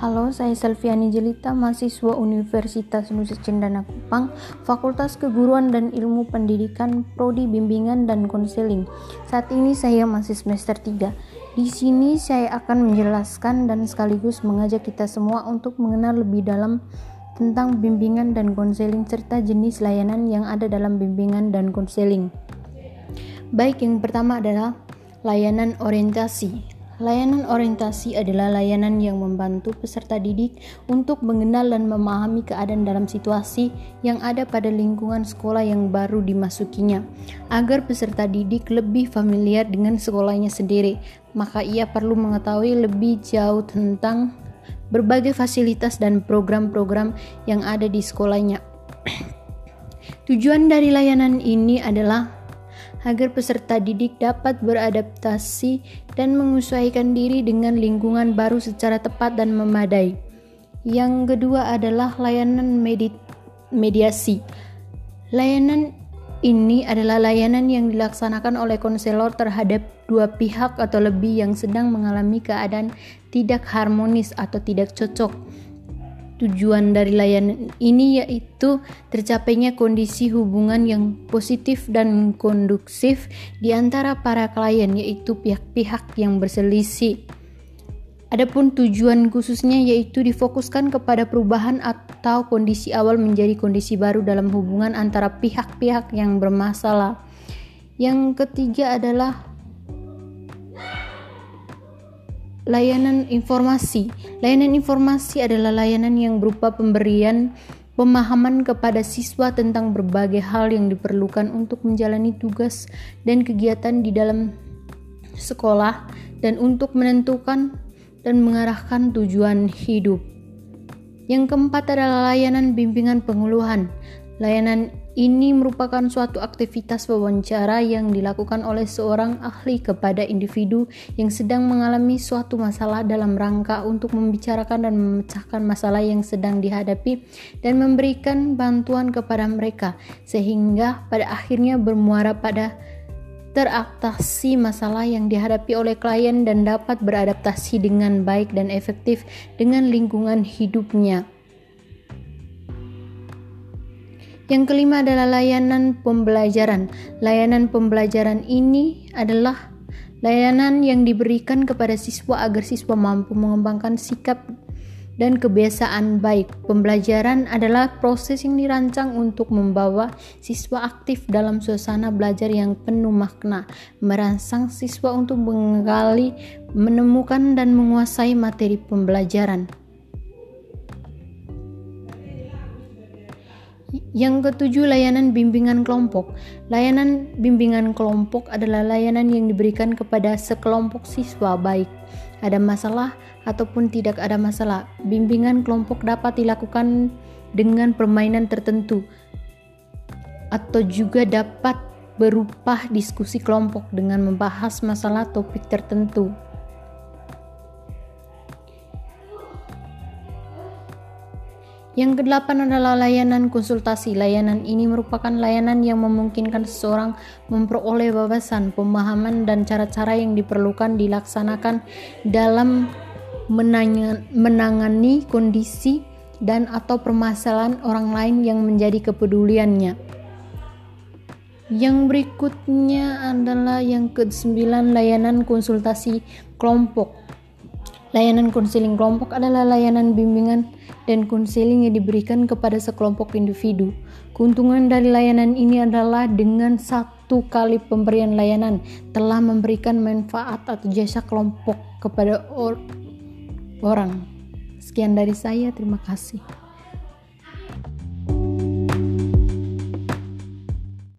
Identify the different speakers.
Speaker 1: Halo, saya Selviani Jelita, mahasiswa Universitas Nusa Cendana Kupang, Fakultas Keguruan dan Ilmu Pendidikan, Prodi Bimbingan dan Konseling. Saat ini saya masih semester 3. Di sini saya akan menjelaskan dan sekaligus mengajak kita semua untuk mengenal lebih dalam tentang bimbingan dan konseling serta jenis layanan yang ada dalam bimbingan dan konseling. Baik, yang pertama adalah layanan orientasi. Layanan orientasi adalah layanan yang membantu peserta didik untuk mengenal dan memahami keadaan dalam situasi yang ada pada lingkungan sekolah yang baru dimasukinya. Agar peserta didik lebih familiar dengan sekolahnya sendiri, maka ia perlu mengetahui lebih jauh tentang berbagai fasilitas dan program-program yang ada di sekolahnya. Tujuan dari layanan ini adalah agar peserta didik dapat beradaptasi dan menyesuaikan diri dengan lingkungan baru secara tepat dan memadai. Yang kedua adalah layanan medi mediasi. Layanan ini adalah layanan yang dilaksanakan oleh konselor terhadap dua pihak atau lebih yang sedang mengalami keadaan tidak harmonis atau tidak cocok Tujuan dari layanan ini yaitu tercapainya kondisi hubungan yang positif dan kondusif di antara para klien yaitu pihak-pihak yang berselisih. Adapun tujuan khususnya yaitu difokuskan kepada perubahan atau kondisi awal menjadi kondisi baru dalam hubungan antara pihak-pihak yang bermasalah. Yang ketiga adalah Layanan informasi. Layanan informasi adalah layanan yang berupa pemberian pemahaman kepada siswa tentang berbagai hal yang diperlukan untuk menjalani tugas dan kegiatan di dalam sekolah dan untuk menentukan dan mengarahkan tujuan hidup. Yang keempat adalah layanan bimbingan pengeluhan. Layanan ini merupakan suatu aktivitas wawancara yang dilakukan oleh seorang ahli kepada individu yang sedang mengalami suatu masalah dalam rangka untuk membicarakan dan memecahkan masalah yang sedang dihadapi dan memberikan bantuan kepada mereka, sehingga pada akhirnya bermuara pada teratasi masalah yang dihadapi oleh klien dan dapat beradaptasi dengan baik dan efektif dengan lingkungan hidupnya. Yang kelima adalah layanan pembelajaran. Layanan pembelajaran ini adalah layanan yang diberikan kepada siswa agar siswa mampu mengembangkan sikap dan kebiasaan baik. Pembelajaran adalah proses yang dirancang untuk membawa siswa aktif dalam suasana belajar yang penuh makna, merangsang siswa untuk mengali, menemukan, dan menguasai materi pembelajaran. Yang ketujuh, layanan bimbingan kelompok. Layanan bimbingan kelompok adalah layanan yang diberikan kepada sekelompok siswa, baik ada masalah ataupun tidak ada masalah. Bimbingan kelompok dapat dilakukan dengan permainan tertentu, atau juga dapat berupa diskusi kelompok dengan membahas masalah topik tertentu. Yang kedelapan adalah layanan konsultasi. Layanan ini merupakan layanan yang memungkinkan seseorang memperoleh wawasan, pemahaman, dan cara-cara yang diperlukan dilaksanakan dalam menangani kondisi dan atau permasalahan orang lain yang menjadi kepeduliannya. Yang berikutnya adalah yang ke-9 layanan konsultasi kelompok. Layanan konseling kelompok adalah layanan bimbingan dan konseling yang diberikan kepada sekelompok individu. Keuntungan dari layanan ini adalah dengan satu kali pemberian layanan telah memberikan manfaat atau jasa kelompok kepada or orang. Sekian dari saya, terima kasih.